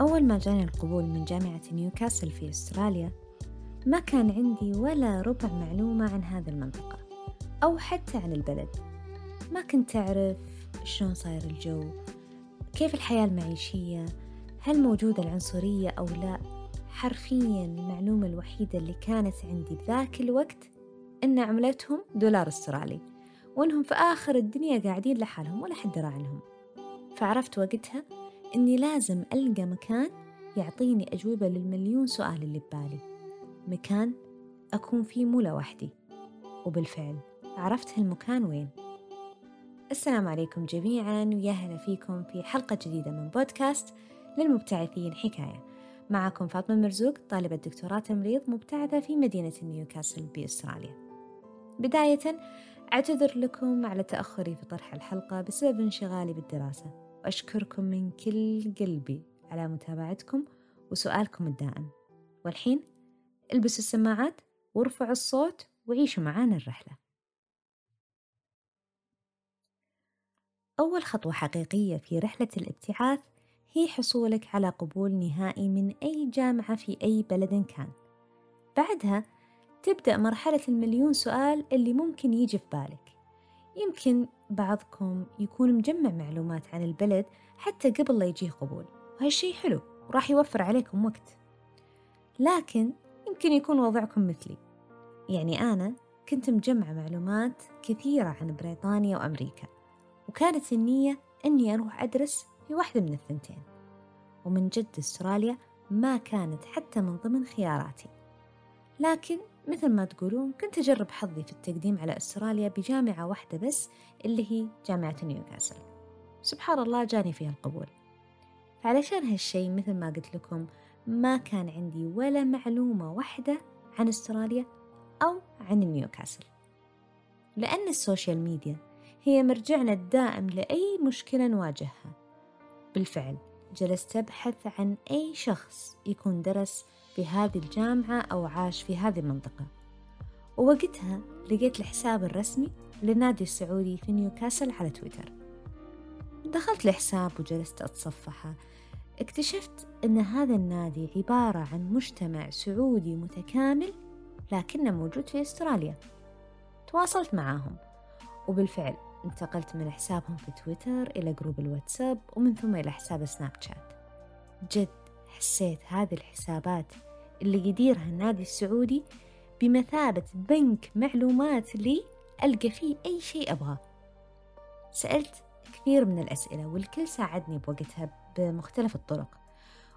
أول ما جاني القبول من جامعة نيوكاسل في أستراليا ما كان عندي ولا ربع معلومة عن هذه المنطقة أو حتى عن البلد. ما كنت أعرف شلون صاير الجو كيف الحياة المعيشية هل موجودة العنصرية أو لا. حرفيا المعلومة الوحيدة اللي كانت عندي بذاك الوقت إن عملتهم دولار أسترالي وإنهم في آخر الدنيا قاعدين لحالهم ولا حد درى عنهم فعرفت وقتها إني لازم ألقى مكان يعطيني أجوبة للمليون سؤال اللي ببالي. مكان أكون فيه مو لوحدي. وبالفعل عرفت هالمكان وين. السلام عليكم جميعا ويا هلا فيكم في حلقة جديدة من بودكاست للمبتعثين حكاية. معكم فاطمة مرزوق طالبة دكتوراه تمريض مبتعثة في مدينة نيوكاسل بأستراليا. بداية أعتذر لكم على تأخري في طرح الحلقة بسبب انشغالي بالدراسة. وأشكركم من كل قلبي على متابعتكم وسؤالكم الدائم. والحين البسوا السماعات وارفعوا الصوت وعيشوا معانا الرحلة. أول خطوة حقيقية في رحلة الابتعاث هي حصولك على قبول نهائي من أي جامعة في أي بلد كان. بعدها تبدأ مرحلة المليون سؤال اللي ممكن يجي في بالك. يمكن بعضكم يكون مجمع معلومات عن البلد حتى قبل لا يجيه قبول. وهالشي حلو وراح يوفر عليكم وقت. لكن يمكن يكون وضعكم مثلي. يعني أنا كنت مجمعة معلومات كثيرة عن بريطانيا وأمريكا وكانت النية أني أروح أدرس في واحدة من الثنتين. ومن جد أستراليا ما كانت حتى من ضمن خياراتي. لكن مثل ما تقولون كنت أجرب حظي في التقديم على أستراليا بجامعة واحدة بس اللي هي جامعة نيوكاسل. سبحان الله جاني فيها القبول. فعلشان هالشي مثل ما قلت لكم ما كان عندي ولا معلومة واحدة عن أستراليا أو عن نيوكاسل. لأن ال social media هي مرجعنا الدائم لأي مشكلة نواجهها. بالفعل جلست أبحث عن أي شخص يكون درس في هذه الجامعة أو عاش في هذه المنطقة. ووقتها لقيت الحساب الرسمي للنادي السعودي في نيوكاسل على تويتر. دخلت الحساب وجلست أتصفحه. اكتشفت أن هذا النادي عبارة عن مجتمع سعودي متكامل لكنه موجود في أستراليا. تواصلت معاهم وبالفعل انتقلت من حسابهم في تويتر إلى جروب الواتساب ومن ثم إلى حساب سناب شات. جد حسيت هذه الحسابات اللي يديرها النادي السعودي بمثابة بنك معلومات لي ألقى فيه أي شيء أبغاه. سألت كثير من الأسئلة والكل ساعدني بوقتها بمختلف الطرق.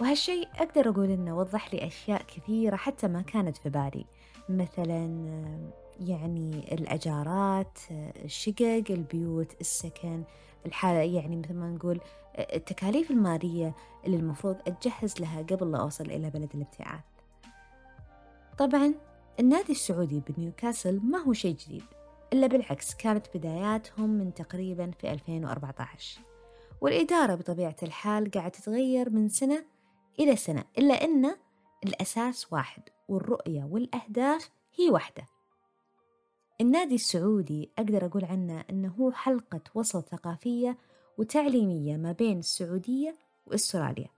وهالشيء أقدر أقول إنه وضح لي أشياء كثيرة حتى ما كانت في بالي. مثلا يعني الأجارات الشقق البيوت السكن الحالة يعني مثل ما نقول التكاليف المالية اللي المفروض أتجهز لها قبل لا أوصل إلى بلد الابتعاث. طبعا النادي السعودي بنيوكاسل ما هو شيء جديد إلا بالعكس كانت بداياتهم من تقريبا في 2014 والإدارة بطبيعة الحال قاعدة تتغير من سنة إلى سنة إلا أن الأساس واحد والرؤية والأهداف هي واحدة. النادي السعودي أقدر أقول عنه أنه هو حلقة وصل ثقافية وتعليمية ما بين السعودية وأستراليا.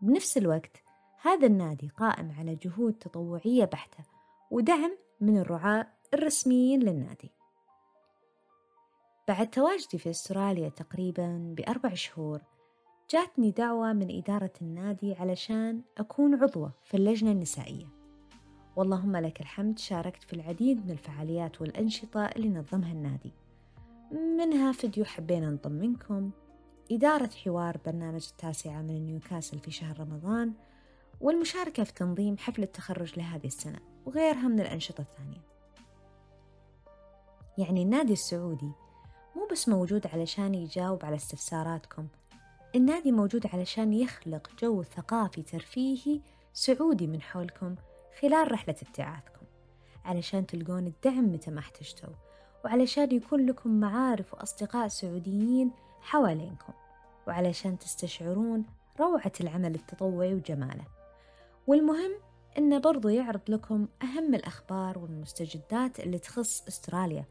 بنفس الوقت هذا النادي قائم على جهود تطوعية بحتة ودعم من الرعاة الرسميين للنادي. بعد تواجدي في أستراليا تقريبا بأربع شهور جاتني دعوة من إدارة النادي علشان أكون عضوة في اللجنة النسائية. واللهم لك الحمد شاركت في العديد من الفعاليات والأنشطة اللي نظمها النادي. منها فيديو حبينا نطمنكم إدارة حوار برنامج التاسعة من نيوكاسل في شهر رمضان والمشاركة في تنظيم حفل التخرج لهذه السنة وغيرها من الأنشطة الثانية. يعني النادي السعودي مو بس موجود علشان يجاوب على استفساراتكم النادي موجود علشان يخلق جو ثقافي ترفيهي سعودي من حولكم خلال رحلة ابتعاثكم. علشان تلقون الدعم متى ما احتجتوا وعلشان يكون لكم معارف وأصدقاء سعوديين حوالينكم. وعلشان تستشعرون روعة العمل التطوعي وجماله. والمهم إنه برضو يعرض لكم أهم الأخبار والمستجدات اللي تخص أستراليا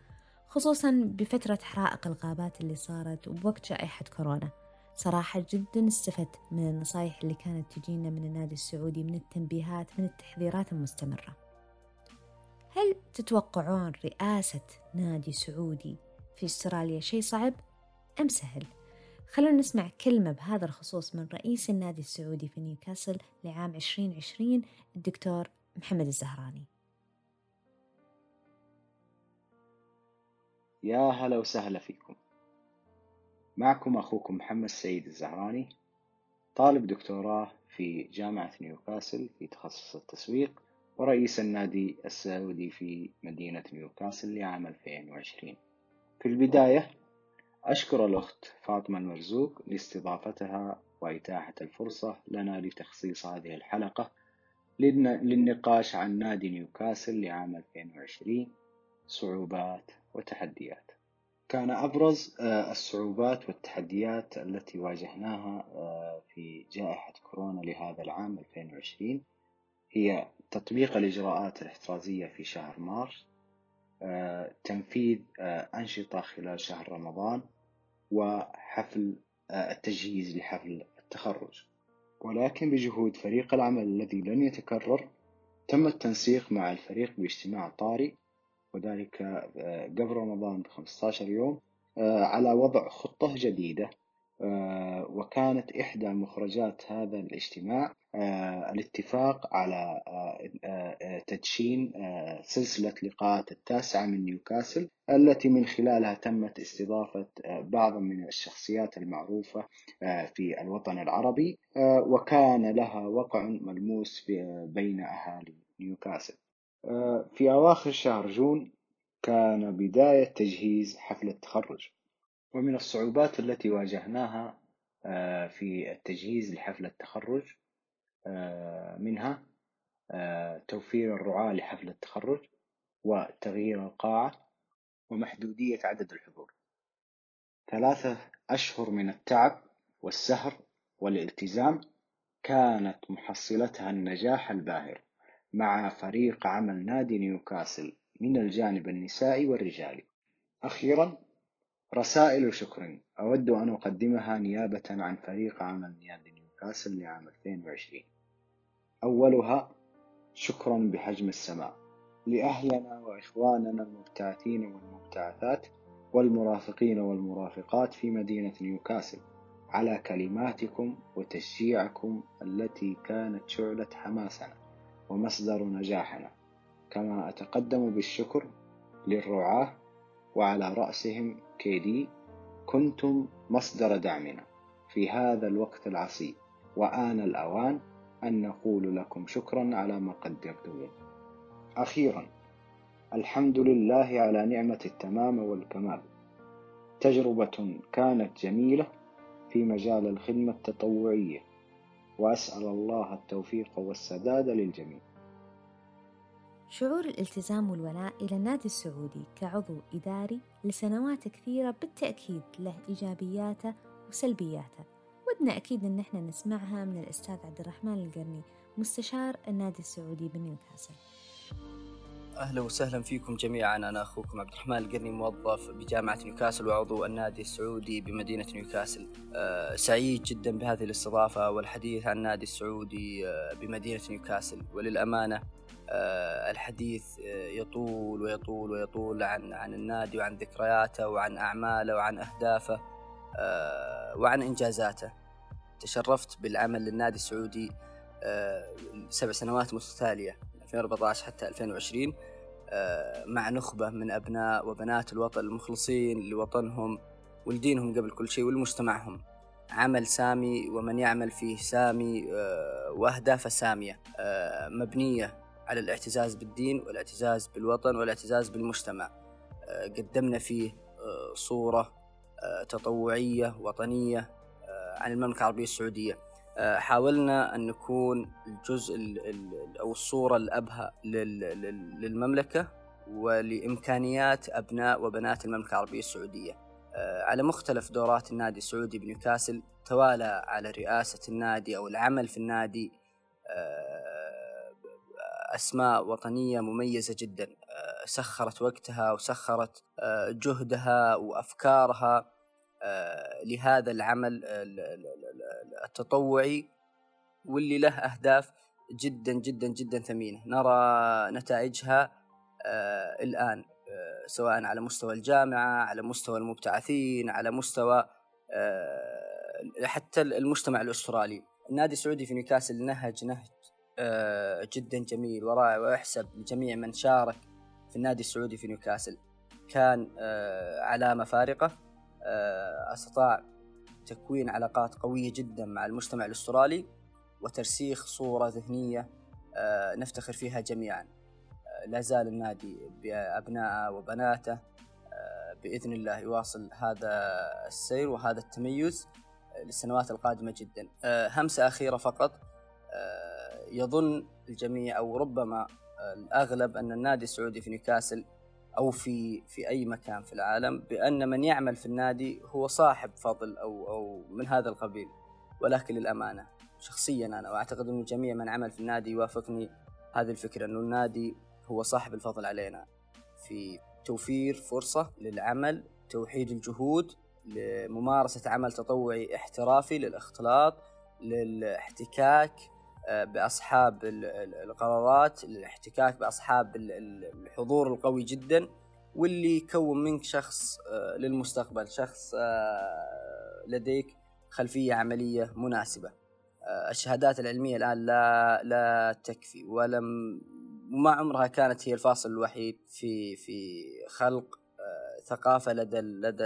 خصوصا بفترة حرائق الغابات اللي صارت وبوقت جائحة كورونا. صراحة جدا استفدت من النصايح اللي كانت تجينا من النادي السعودي من التنبيهات من التحذيرات المستمرة. هل تتوقعون رئاسة نادي سعودي في استراليا شيء صعب أم سهل؟ خلونا نسمع كلمة بهذا الخصوص من رئيس النادي السعودي في نيوكاسل لعام 2020 الدكتور محمد الزهراني. يا هلا وسهلا فيكم. معكم أخوكم محمد سعيد الزهراني طالب دكتوراه في جامعة نيوكاسل في تخصص التسويق ورئيس النادي السعودي في مدينة نيوكاسل لعام 2020 في البداية أشكر الأخت فاطمة المرزوق لاستضافتها وإتاحة الفرصة لنا لتخصيص هذه الحلقة للنقاش عن نادي نيوكاسل لعام 2020 صعوبات وتحديات. كان أبرز آه، الصعوبات والتحديات التي واجهناها آه، في جائحة كورونا لهذا العام 2020 هي تطبيق الإجراءات الاحترازية في شهر مارس آه، تنفيذ أنشطة خلال شهر رمضان وحفل التجهيز لحفل التخرج. ولكن بجهود فريق العمل الذي لن يتكرر تم التنسيق مع الفريق باجتماع طارئ وذلك آه، قبل رمضان ب 15 يوم آه، على وضع خطة جديدة آه، وكانت إحدى مخرجات هذا الاجتماع الاتفاق على تدشين سلسلة لقاءات التاسعة من نيوكاسل التي من خلالها تمت استضافة بعض من الشخصيات المعروفة في الوطن العربي وكان لها وقع ملموس بين أهالي نيوكاسل. في أواخر شهر جون كان بداية تجهيز حفل التخرج ومن الصعوبات التي واجهناها آه، في التجهيز لحفل التخرج آه، منها آه، توفير الرعاة لحفل التخرج وتغيير القاعة ومحدودية عدد الحضور. ثلاثة أشهر من التعب والسهر والالتزام كانت محصلتها النجاح الباهر. مع فريق عمل نادي نيوكاسل من الجانب النسائي والرجالي. أخيرا رسائل شكر أود أن أقدمها نيابة عن فريق عمل نادي نيوكاسل لعام 2020 أولها شكرا بحجم السماء. لأهلنا وإخواننا المبتعثين والمبتعثات والمرافقين والمرافقات في مدينة نيوكاسل على كلماتكم وتشجيعكم التي كانت شعلة حماسنا. ومصدر نجاحنا كما أتقدم بالشكر للرعاة وعلى رأسهم كيدي كنتم مصدر دعمنا في هذا الوقت العصيب. وآن الأوان أن نقول لكم شكرا على ما قدمتم. أخيرا الحمد لله على نعمة التمام والكمال. تجربة كانت جميلة في مجال الخدمة التطوعية. وأسأل الله التوفيق والسداد للجميع. شعور الالتزام والولاء إلى النادي السعودي كعضو إداري لسنوات كثيرة بالتأكيد له إيجابياته وسلبياته. ودنا أكيد أن إحنا نسمعها من الأستاذ عبد الرحمن القرني مستشار النادي السعودي بنيوكاسل. أهلا وسهلا فيكم جميعا. أنا أخوكم عبد الرحمن القرني موظف بجامعة نيوكاسل وعضو النادي السعودي بمدينة نيوكاسل. أه سعيد جدا بهذه الاستضافة والحديث عن النادي السعودي أه بمدينة نيوكاسل. وللأمانة أه الحديث آه، يطول ويطول ويطول عن عن النادي وعن ذكرياته وعن أعماله وعن أهدافه آه، وعن إنجازاته. تشرفت بالعمل للنادي السعودي آه، سبع سنوات متتالية. 2014 حتى 2020 آه، مع نخبة من أبناء وبنات الوطن المخلصين لوطنهم ولدينهم قبل كل شيء ولمجتمعهم. عمل سامي ومن يعمل فيه سامي آه، وأهدافه سامية آه، مبنية على الاعتزاز بالدين والاعتزاز بالوطن والاعتزاز بالمجتمع. قدمنا فيه صورة تطوعية وطنية عن المملكة العربية السعودية. حاولنا أن نكون الجزء أو الصورة الأبهى للمملكة ولإمكانيات أبناء وبنات المملكة العربية السعودية. آه، على مختلف دورات النادي السعودي بنيوكاسل توالى على رئاسة النادي أو العمل في النادي. آه، أسماء وطنية مميزة جدا. سخرت وقتها وسخرت جهدها وأفكارها لهذا العمل التطوعي واللي له أهداف جدا جدا جدا ثمينة. نرى نتائجها آه، الآن آه، سواء على مستوى الجامعة على مستوى المبتعثين على مستوى حتى المجتمع الأسترالي. النادي السعودي في نيوكاسل نهج نهج جدا جميل ورائع ويحسب لجميع من شارك في النادي السعودي في نيوكاسل. كان علامة فارقة أستطاع تكوين علاقات قوية جدا مع المجتمع الأسترالي وترسيخ صورة ذهنية آه، نفتخر فيها جميعا. آه، لا زال النادي بأبنائه وبناته آه، بإذن الله يواصل هذا السير وهذا التميز للسنوات القادمة جدا. همسة أخيرة فقط يظن الجميع أو ربما الأغلب أن النادي السعودي في نيوكاسل أو في في أي مكان في العالم بأن من يعمل في النادي هو صاحب فضل أو أو من هذا القبيل. ولكن للأمانة شخصيا أنا وأعتقد أن جميع من عمل في النادي يوافقني هذه الفكرة أنه النادي هو صاحب الفضل علينا في توفير فرصة للعمل توحيد الجهود لممارسة عمل تطوعي احترافي للإختلاط للاحتكاك آه، بأصحاب القرارات الاحتكاك بأصحاب الحضور القوي جدا واللي يكون منك شخص آه، للمستقبل شخص آه، لديك خلفية عملية مناسبة. الشهادات العلمية الآن لا لا تكفي ولم وما عمرها كانت هي الفاصل الوحيد في في خلق ثقافة لدى لدى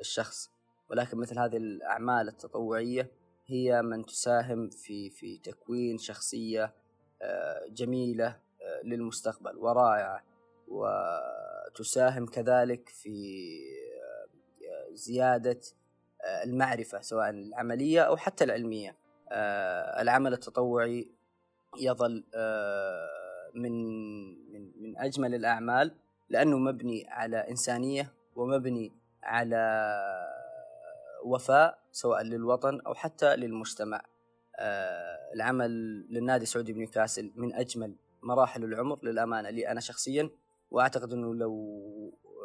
الشخص. ولكن مثل هذه الأعمال التطوعية هي من تساهم في في تكوين شخصية آه، جميلة آه، للمستقبل ورائعة. وتساهم كذلك في آه، زيادة المعرفة سواء العملية أو حتى العلمية. العمل التطوعي يظل من من من أجمل الأعمال لأنه مبني على إنسانية ومبني على وفاء سواء للوطن أو حتى للمجتمع. آه، العمل للنادي السعودي بنيوكاسل من أجمل مراحل العمر للأمانة لي أنا شخصيا وأعتقد إنه لو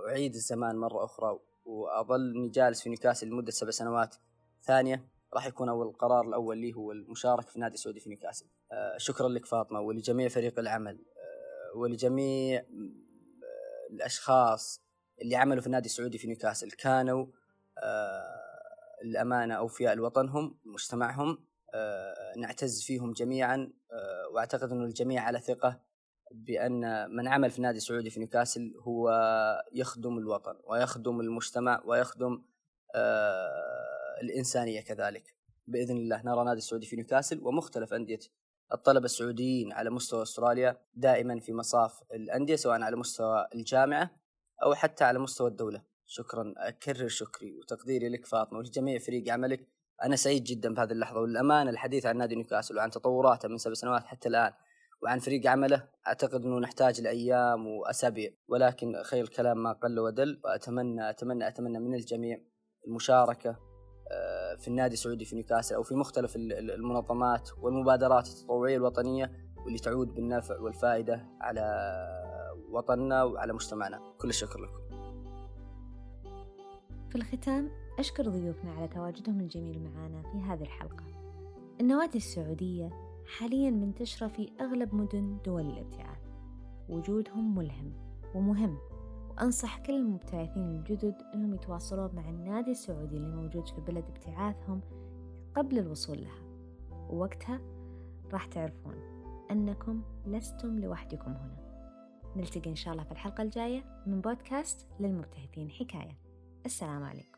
أعيد الزمان مرة أخرى واظلني جالس في نيوكاسل لمدة سبع سنوات ثانية راح يكون أول القرار الأول لي هو المشاركة في النادي السعودي في نيوكاسل. آه، شكرا لك فاطمة ولجميع فريق العمل آه، ولجميع الأشخاص اللي عملوا في النادي السعودي في نيوكاسل كانوا الأمانة أوفياء لوطنهم مجتمعهم آه، نعتز فيهم جميعا آه، وأعتقد انه الجميع على ثقة بأن من عمل في النادي السعودي في نيوكاسل هو يخدم الوطن ويخدم المجتمع ويخدم آه، الإنسانية كذلك. بإذن الله نرى نادي السعودي في نيوكاسل ومختلف أندية الطلبة السعوديين على مستوى أستراليا دائما في مصاف الأندية سواء على مستوى الجامعة أو حتى على مستوى الدولة. شكرا أكرر شكري وتقديري لك فاطمة ولجميع فريق عملك. أنا سعيد جدا بهذه اللحظة وللامانه الحديث عن نادي نيوكاسل وعن تطوراته من سبع سنوات حتى الآن وعن فريق عمله أعتقد إنه نحتاج لأيام وأسابيع. ولكن خير الكلام ما قل ودل. وأتمنى أتمنى أتمنى من الجميع المشاركة آه، في النادي السعودي في نيوكاسل أو في مختلف المنظمات والمبادرات التطوعية الوطنية واللي تعود بالنفع والفائدة على وطننا وعلى مجتمعنا. كل الشكر لكم. في الختام أشكر ضيوفنا على تواجدهم الجميل معنا في هذه الحلقة. النوادي السعودية حاليا منتشرة في أغلب مدن دول الابتعاث. وجودهم ملهم ومهم وأنصح كل المبتعثين الجدد أنهم يتواصلون مع النادي السعودي اللي موجود في بلد ابتعاثهم قبل الوصول لها. ووقتها راح تعرفون أنكم لستم لوحدكم هنا. نلتقي إن شاء الله في الحلقة الجاية من بودكاست للمبتعثين حكاية. السلام عليكم.